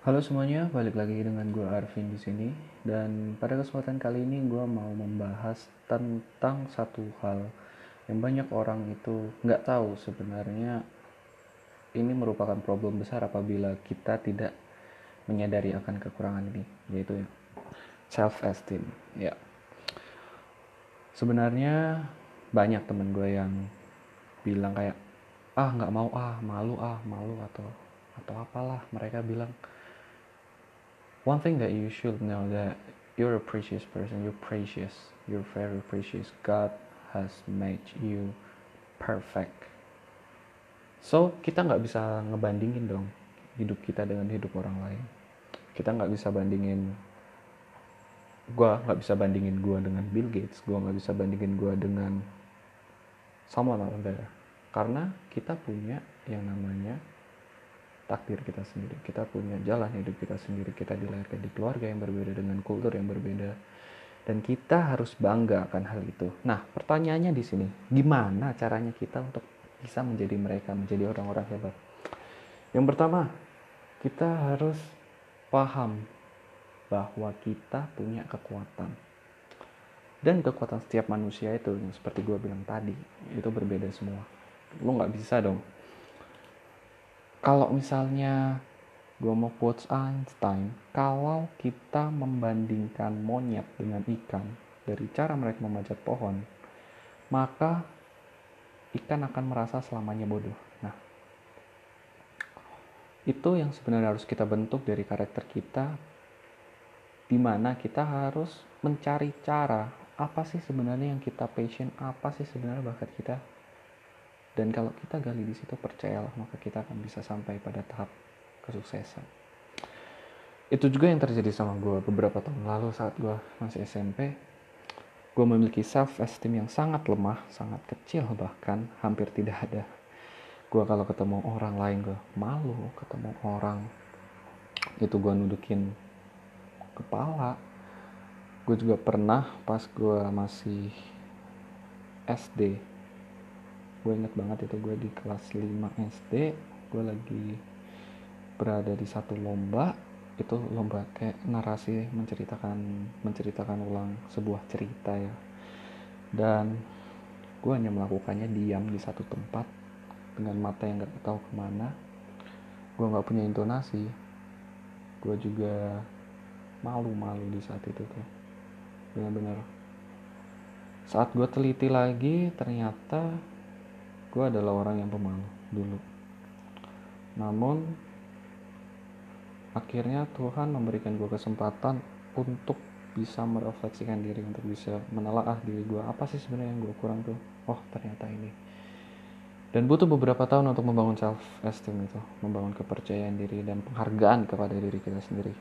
Halo semuanya, balik lagi dengan gue Arvin di sini. Dan pada kesempatan kali ini gue mau membahas tentang satu hal yang banyak orang itu nggak tahu sebenarnya. Ini merupakan problem besar apabila kita tidak menyadari akan kekurangan ini yaitu self esteem ya. Sebenarnya banyak temen gue yang bilang kayak ah nggak mau ah malu ah malu atau atau apalah mereka bilang one thing that you should know that you're a precious person you're precious you're very precious. God has made you perfect. So kita nggak bisa ngebandingin dong hidup kita dengan hidup orang lain. Kita nggak bisa bandingin gue nggak bisa bandingin gue dengan Bill Gates gue nggak bisa bandingin gue dengan someone out there. Karena kita punya yang namanya takdir kita sendiri. Kita punya jalan hidup kita sendiri. Kita dilahirkan di keluarga yang berbeda dengan kultur yang berbeda. Dan kita harus bangga akan hal itu. Nah pertanyaannya di sini gimana caranya kita untuk bisa menjadi mereka menjadi orang-orang hebat? Yang pertama kita harus paham bahwa kita punya kekuatan. Dan kekuatan setiap manusia itu yang seperti gue bilang tadi itu berbeda semua. Lo nggak bisa dong kalau misalnya gue mau quotes Einstein kalau kita membandingkan monyet dengan ikan dari cara mereka memanjat pohon maka ikan akan merasa selamanya bodoh. Nah itu yang sebenarnya harus kita bentuk dari karakter kita di mana kita harus mencari cara apa sih sebenarnya yang kita passion apa sih sebenarnya bakat kita dan kalau kita gali di situ percayalah maka kita akan bisa sampai pada tahap kesuksesan. Itu juga yang terjadi sama gue beberapa tahun lalu saat gue masih SMP gue memiliki self esteem yang sangat lemah sangat kecil bahkan hampir tidak ada. Gue kalau ketemu orang lain gue malu ketemu orang. Itu gue nudukin kepala. Gue juga pernah pas gue masih SD gue inget banget itu gue di kelas 5 SD gue lagi berada di satu lomba. Itu lomba kayak narasi menceritakan menceritakan ulang sebuah cerita ya. Dan gue hanya melakukannya diam di satu tempat dengan mata yang gak tahu ke mana. Gue nggak punya intonasi. Gue juga malu-malu di saat itu tuh. Benar-benar. Saat gue teliti lagi ternyata gue adalah orang yang pemalu dulu. Namun akhirnya Tuhan memberikan gue kesempatan untuk bisa merefleksikan diri untuk bisa menelaah diri gue apa sih sebenarnya yang gue kurang tuh? Oh ternyata ini. Dan butuh beberapa tahun untuk membangun self esteem itu membangun kepercayaan diri dan penghargaan kepada diri kita sendiri.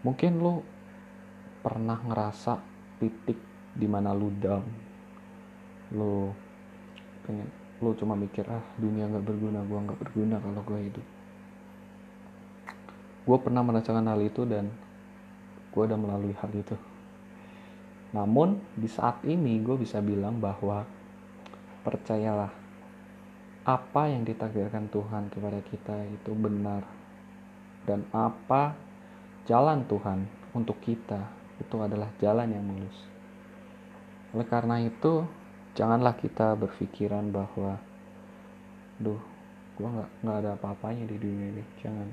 Mungkin lo pernah ngerasa titik di mana lu down. Lo pengen lo cuma mikir ah dunia nggak berguna gue nggak berguna kalau gue hidup. Gue pernah merasakan hal itu dan gue udah melalui hal itu. Namun di saat ini gue bisa bilang bahwa percayalah apa yang ditakdirkan Tuhan kepada kita itu benar. Dan apa jalan Tuhan untuk kita itu adalah jalan yang mulus. Oleh karena itu janganlah kita berpikiran bahwa duh gue nggak nggak ada apa-apanya di dunia ini. Jangan.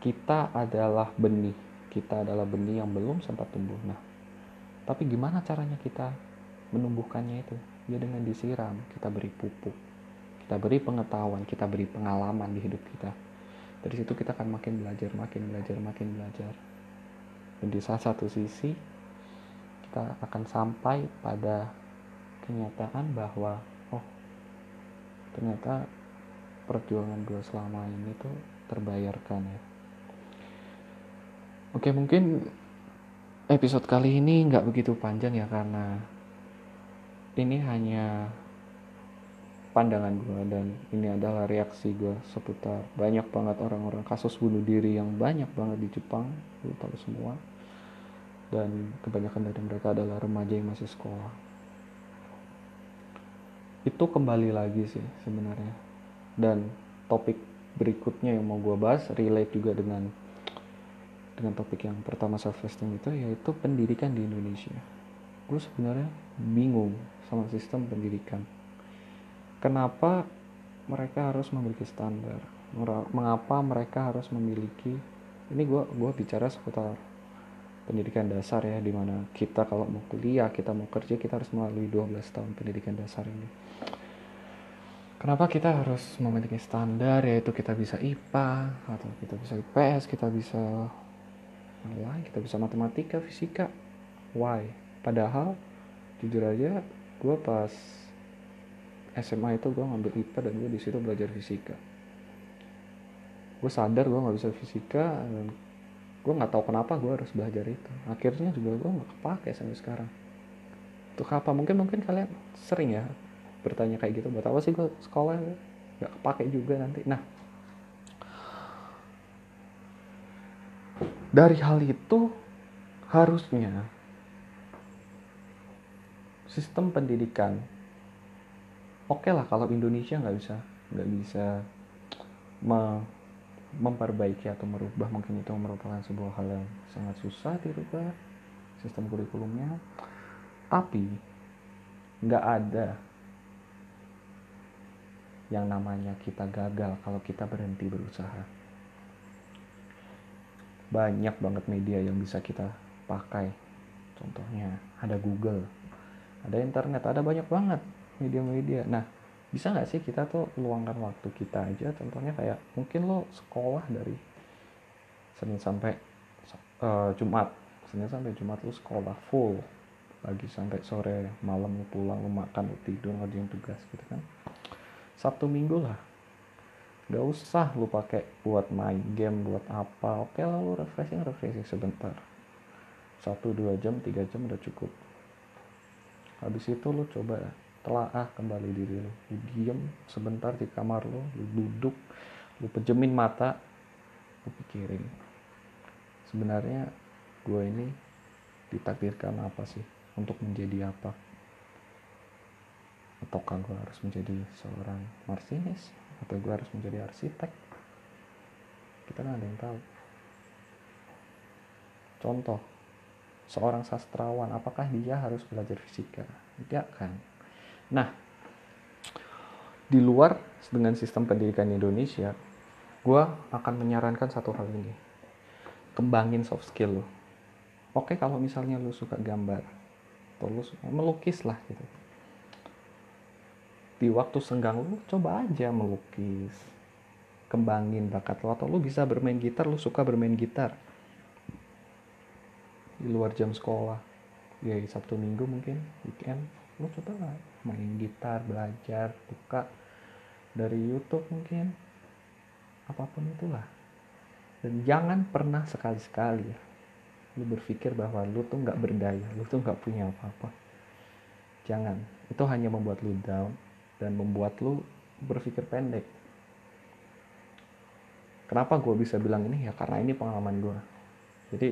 Kita adalah benih. Kita adalah benih yang belum sempat tumbuh. Nah tapi gimana caranya kita menumbuhkannya itu? Ya dengan disiram kita beri pupuk kita beri pengetahuan kita beri pengalaman di hidup kita. Dari situ kita akan makin belajar makin belajar makin belajar. Dan di salah satu sisi kita akan sampai pada kenyataan bahwa oh ternyata perjuangan gue selama ini tuh terbayarkan ya. Oke mungkin episode kali ini nggak begitu panjang ya karena ini hanya pandangan gue dan ini adalah reaksi gue seputar banyak banget orang-orang kasus bunuh diri yang banyak banget di Jepang lu tahu semua. Dan kebanyakan dari mereka adalah remaja yang masih sekolah itu kembali lagi sih sebenarnya. Dan topik berikutnya yang mau gue bahas relate juga dengan dengan topik yang pertama self esteem itu yaitu pendidikan di Indonesia. Gue sebenarnya bingung sama sistem pendidikan. Kenapa mereka harus memiliki standar? Mengapa mereka harus memiliki ini gue gua bicara seputar pendidikan dasar ya di mana kita kalau mau kuliah kita mau kerja kita harus melalui 12 tahun pendidikan dasar ini. Kenapa kita harus memiliki standar yaitu kita bisa IPA atau kita bisa IPS kita bisa lain kita bisa matematika fisika? Why? Padahal jujur aja gue pas SMA itu gue ngambil IPA dan gue di situ belajar fisika. Gue sadar gue nggak bisa fisika dan gue nggak tahu kenapa gue harus belajar itu. Akhirnya juga gue nggak kepake sampai sekarang. Untuk apa? Mungkin mungkin kalian sering ya bertanya kayak gitu. Buat apa sih gue sekolah? Nggak kepake juga nanti. Nah. Dari hal itu harusnya sistem pendidikan oke okay lah kalau Indonesia nggak bisa nggak bisa me, memperbaiki atau merubah mungkin itu merupakan sebuah hal yang sangat susah dirubah sistem kurikulumnya. Tapi nggak ada yang namanya kita gagal kalau kita berhenti berusaha. Banyak banget media yang bisa kita pakai. Contohnya ada Google ada internet ada banyak banget media-media. Nah bisa nggak sih kita tuh luangkan waktu kita aja? Contohnya kayak mungkin lo sekolah dari Senin sampai uh, Jumat. Senin sampai Jumat lo sekolah full. Pagi sampai sore malam lo pulang lo makan lo tidur ngerjain tugas gitu kan. Sabtu Minggu lah. Gak usah lu pakai buat main game buat apa. Oke lah lu refreshing refreshing sebentar. Satu dua jam tiga jam udah cukup. Habis itu lu coba telaah kembali diri lu. Lu diem sebentar di kamar lu lu duduk lu pejemin mata lu pikirin. Sebenarnya gue ini ditakdirkan apa sih? Untuk menjadi apa? Ataukah gue harus menjadi seorang marsinis? Atau gue harus menjadi arsitek? Kita kan ada yang tahu. Contoh seorang sastrawan apakah dia harus belajar fisika? Tidak kan nah di luar dengan sistem pendidikan Indonesia gue akan menyarankan satu hal ini. Kembangin soft skill lo. Oke kalau misalnya lo suka gambar atau lo suka melukis lah gitu. Di waktu senggang lu coba aja melukis. Kembangin bakat lo atau lu bisa bermain gitar lu suka bermain gitar. Di luar jam sekolah ya sabtu minggu mungkin weekend. Lu coba lah main gitar belajar buka dari YouTube mungkin? Apa pun itulah. Dan jangan pernah sekali-sekali ya lu berpikir bahwa lu tuh nggak berdaya lu tuh nggak punya apa-apa. Jangan. Itu hanya membuat lu down dan membuat lu berpikir pendek. Kenapa gue bisa bilang ini? Ya karena ini pengalaman gue. Jadi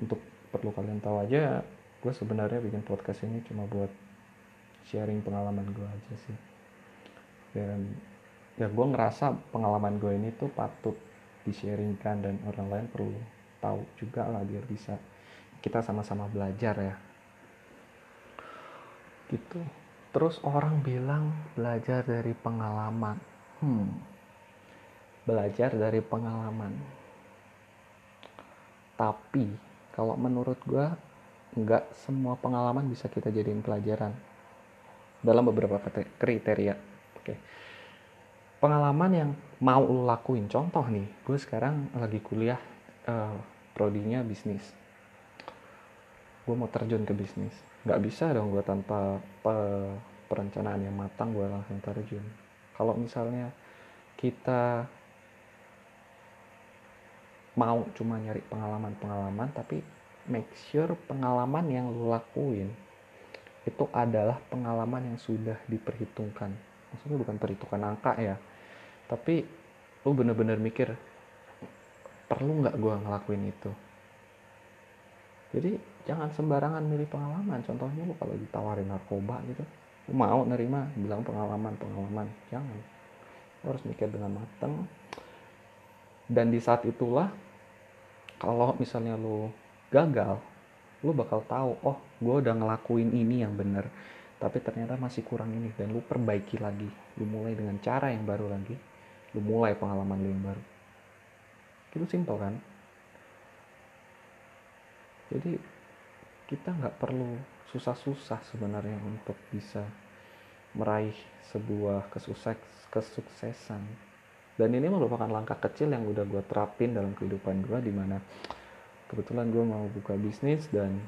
untuk perlu kalian tahu aja, gue sebenarnya bikin podcast ini cuma buat sharing pengalaman gue aja sih. Dan ya gue ngerasa pengalaman gue ini tuh patut di-sharingkan dan orang lain perlu tahu juga lah biar bisa kita sama-sama belajar ya. Gitu. Terus orang bilang belajar dari pengalaman. Hmm. Belajar dari pengalaman. Tapi kalau menurut gue nggak semua pengalaman bisa kita jadiin pelajaran dalam beberapa kriteria. Oke. Pengalaman yang mau lo lakuin. Contoh nih, gue sekarang lagi kuliah uh, prodinya bisnis. Gue mau terjun ke bisnis nggak bisa dong gue tanpa perencanaan yang matang gue langsung terjun kalau misalnya kita mau cuma nyari pengalaman-pengalaman tapi make sure pengalaman yang lu lakuin itu adalah pengalaman yang sudah diperhitungkan. Maksudnya bukan perhitungan angka ya tapi lu bener-bener mikir perlu nggak gue ngelakuin itu? Jadi jangan sembarangan milih pengalaman. Contohnya lu kalau ditawarin narkoba gitu lu mau nerima bilang pengalaman pengalaman. Jangan. Lo harus mikir dengan matang dan di saat itulah kalau misalnya lo gagal lo bakal tahu oh gue udah ngelakuin ini yang bener tapi ternyata masih kurang ini. Dan lu perbaiki lagi lu mulai dengan cara yang baru lagi lu mulai pengalaman lu yang baru. Itu simpel kan? Jadi kita nggak perlu susah-susah sebenarnya untuk bisa meraih sebuah kesukses kesuksesan. Dan ini merupakan langkah kecil yang udah gue terapin dalam kehidupan gue di mana kebetulan gue mau buka bisnis dan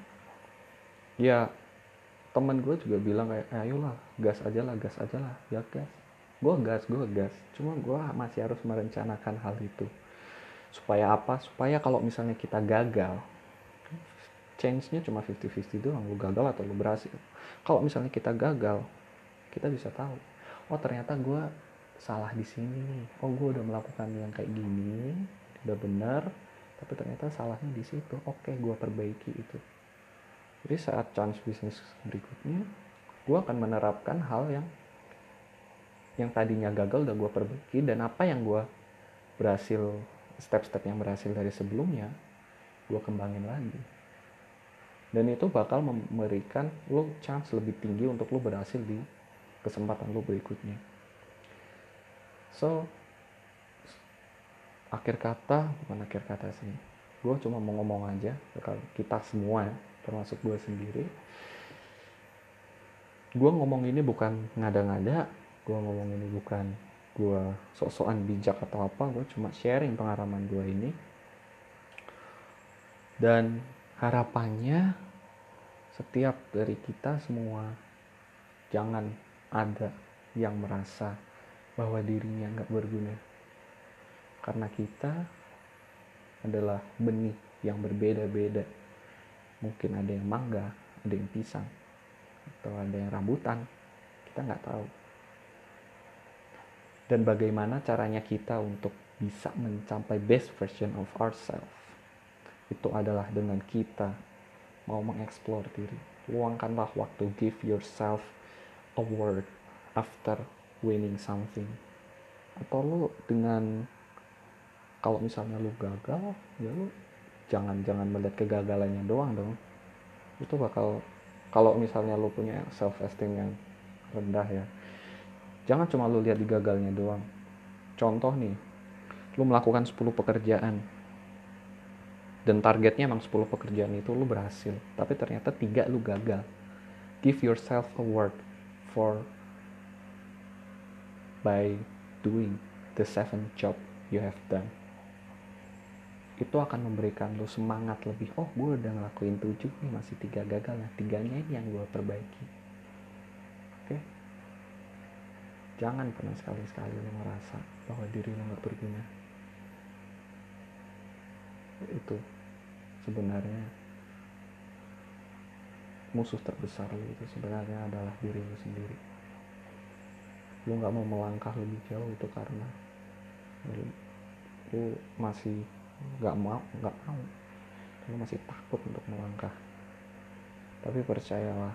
ya teman gue juga bilang kayak eh, ayolah gas aja lah gas aja lah ya gas. Gue gas gue gas. Cuma gue masih harus merencanakan hal itu. Supaya apa? Supaya kalau misalnya kita gagal change-nya cuma 50-50 doang. Lu gagal atau lu berhasil. Kalau misalnya kita gagal kita bisa tahu oh ternyata gue salah di sini oh gue udah melakukan yang kayak gini udah benar tapi ternyata salahnya di situ. Oke gue perbaiki itu. Jadi saat chance bisnis berikutnya gue akan menerapkan hal yang yang tadinya gagal udah gue perbaiki. Dan apa yang gue berhasil step-step yang berhasil dari sebelumnya gue kembangin lagi. Dan itu bakal memberikan lo chance lebih tinggi untuk lo berhasil di kesempatan lo berikutnya. So akhir kata bukan akhir kata sih. Gue cuma mau ngomong aja kalau kita semua ya termasuk gue sendiri. Gue ngomong ini bukan ngada-ngada gue ngomong ini bukan gue sok-sokan bijak atau apa gue cuma sharing pengalaman gue ini. Dan harapannya setiap dari kita semua jangan ada yang merasa bahwa dirinya nggak berguna karena kita adalah benih yang berbeda-beda. Mungkin ada yang mangga ada yang pisang atau ada yang rambutan. Kita nggak tahu. Dan bagaimana caranya kita untuk bisa mencapai best version of ourselves? Itu adalah dengan kita mau mengeksplor diri. Luangkanlah waktu give yourself a word after winning something. Atau lu dengan kalau misalnya lu gagal ya lu jangan jangan melihat kegagalannya doang dong. Itu bakal kalau misalnya lo punya self esteem yang rendah ya jangan cuma lo lihat di gagalnya doang. Contoh nih lo melakukan 10 pekerjaan dan targetnya emang 10 pekerjaan itu lo berhasil tapi ternyata tiga lo gagal. Give yourself a word for by doing the seven job you have done itu akan memberikan lo semangat lebih. Oh gue udah ngelakuin tujuh nih masih tiga gagal. Nah tiganya ini yang gue perbaiki. Oke? Jangan pernah sekali-sekali lo ngerasa bahwa diri lo nggak berguna. Itu sebenarnya musuh terbesar lo itu sebenarnya adalah diri lo sendiri. Lo nggak mau melangkah lebih jauh itu karena lo masih nggak mau nggak mau. Lu masih takut untuk melangkah. Tapi percayalah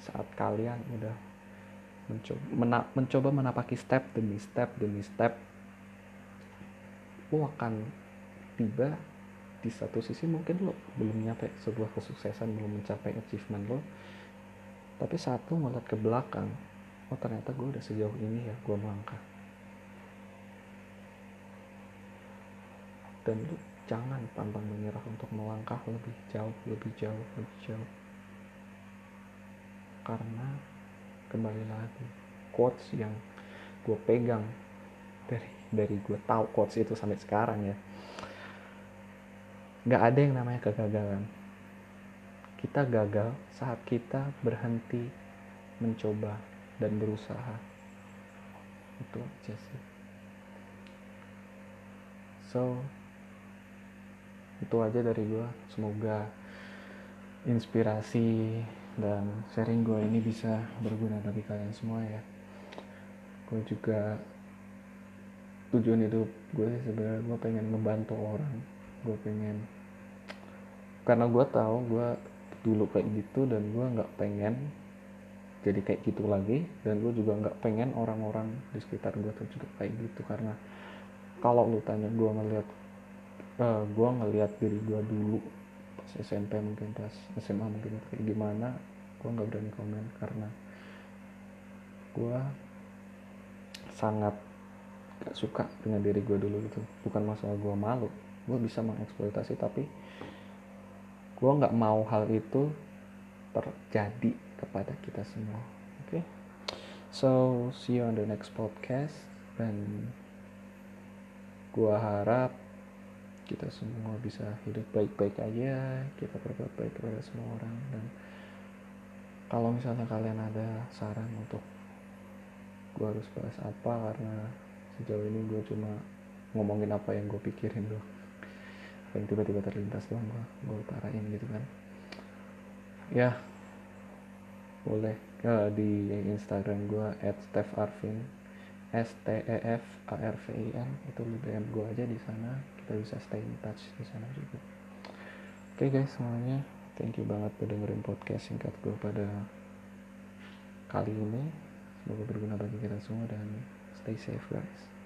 saat kalian udah mencoba, mena, mencoba menapaki step demi step demi step lu akan tiba di satu sisi mungkin lo belum nyampe sebuah kesuksesan belum mencapai achievement lo tapi saat lo ngeliat ke belakang oh ternyata gue udah sejauh ini ya gue melangkah dan lu jangan pantang menyerah untuk melangkah lebih jauh lebih jauh lebih jauh. Karena kembali lagi quotes yang gue pegang dari dari gue tahu quotes itu sampai sekarang ya. Nggak ada yang namanya kegagalan. Kita gagal saat kita berhenti mencoba dan berusaha. Itu aja sih. So itu aja dari gue semoga inspirasi dan sharing gue ini bisa berguna bagi kalian semua ya. Gue juga tujuan hidup gue sebenarnya gue pengen ngebantu orang. Gue pengen karena gue tahu gue dulu kayak gitu dan gue nggak pengen jadi kayak gitu lagi. Dan gue juga nggak pengen orang-orang di sekitar gue tuh juga kayak gitu. Karena kalau lu tanya gue ngeliat uh, gue ngeliat diri gue dulu pas SMP mungkin pas SMA mungkin kayak gimana gue nggak berani komen karena gue sangat gak suka dengan diri gue dulu gitu bukan masalah gue malu gue bisa mengeksploitasi tapi gue nggak mau hal itu terjadi kepada kita semua oke okay? so see you on the next podcast dan gue harap kita semua bisa hidup baik-baik aja kita berbuat baik kepada semua orang. Dan kalau misalnya kalian ada saran untuk gue harus bahas apa karena sejauh ini gue cuma ngomongin apa yang gue pikirin doang. Apa yang tiba-tiba terlintas doang gue gue utarain gitu kan. Ya boleh. Uh, di Instagram gue at Steph Arvin. S T E F A R V I N. Itu lu DM gue aja di sana kita bisa stay in touch di sana juga. Oke okay guys semuanya thank you banget udah dengerin podcast singkat gue pada kali ini. Semoga berguna bagi kita semua dan stay safe guys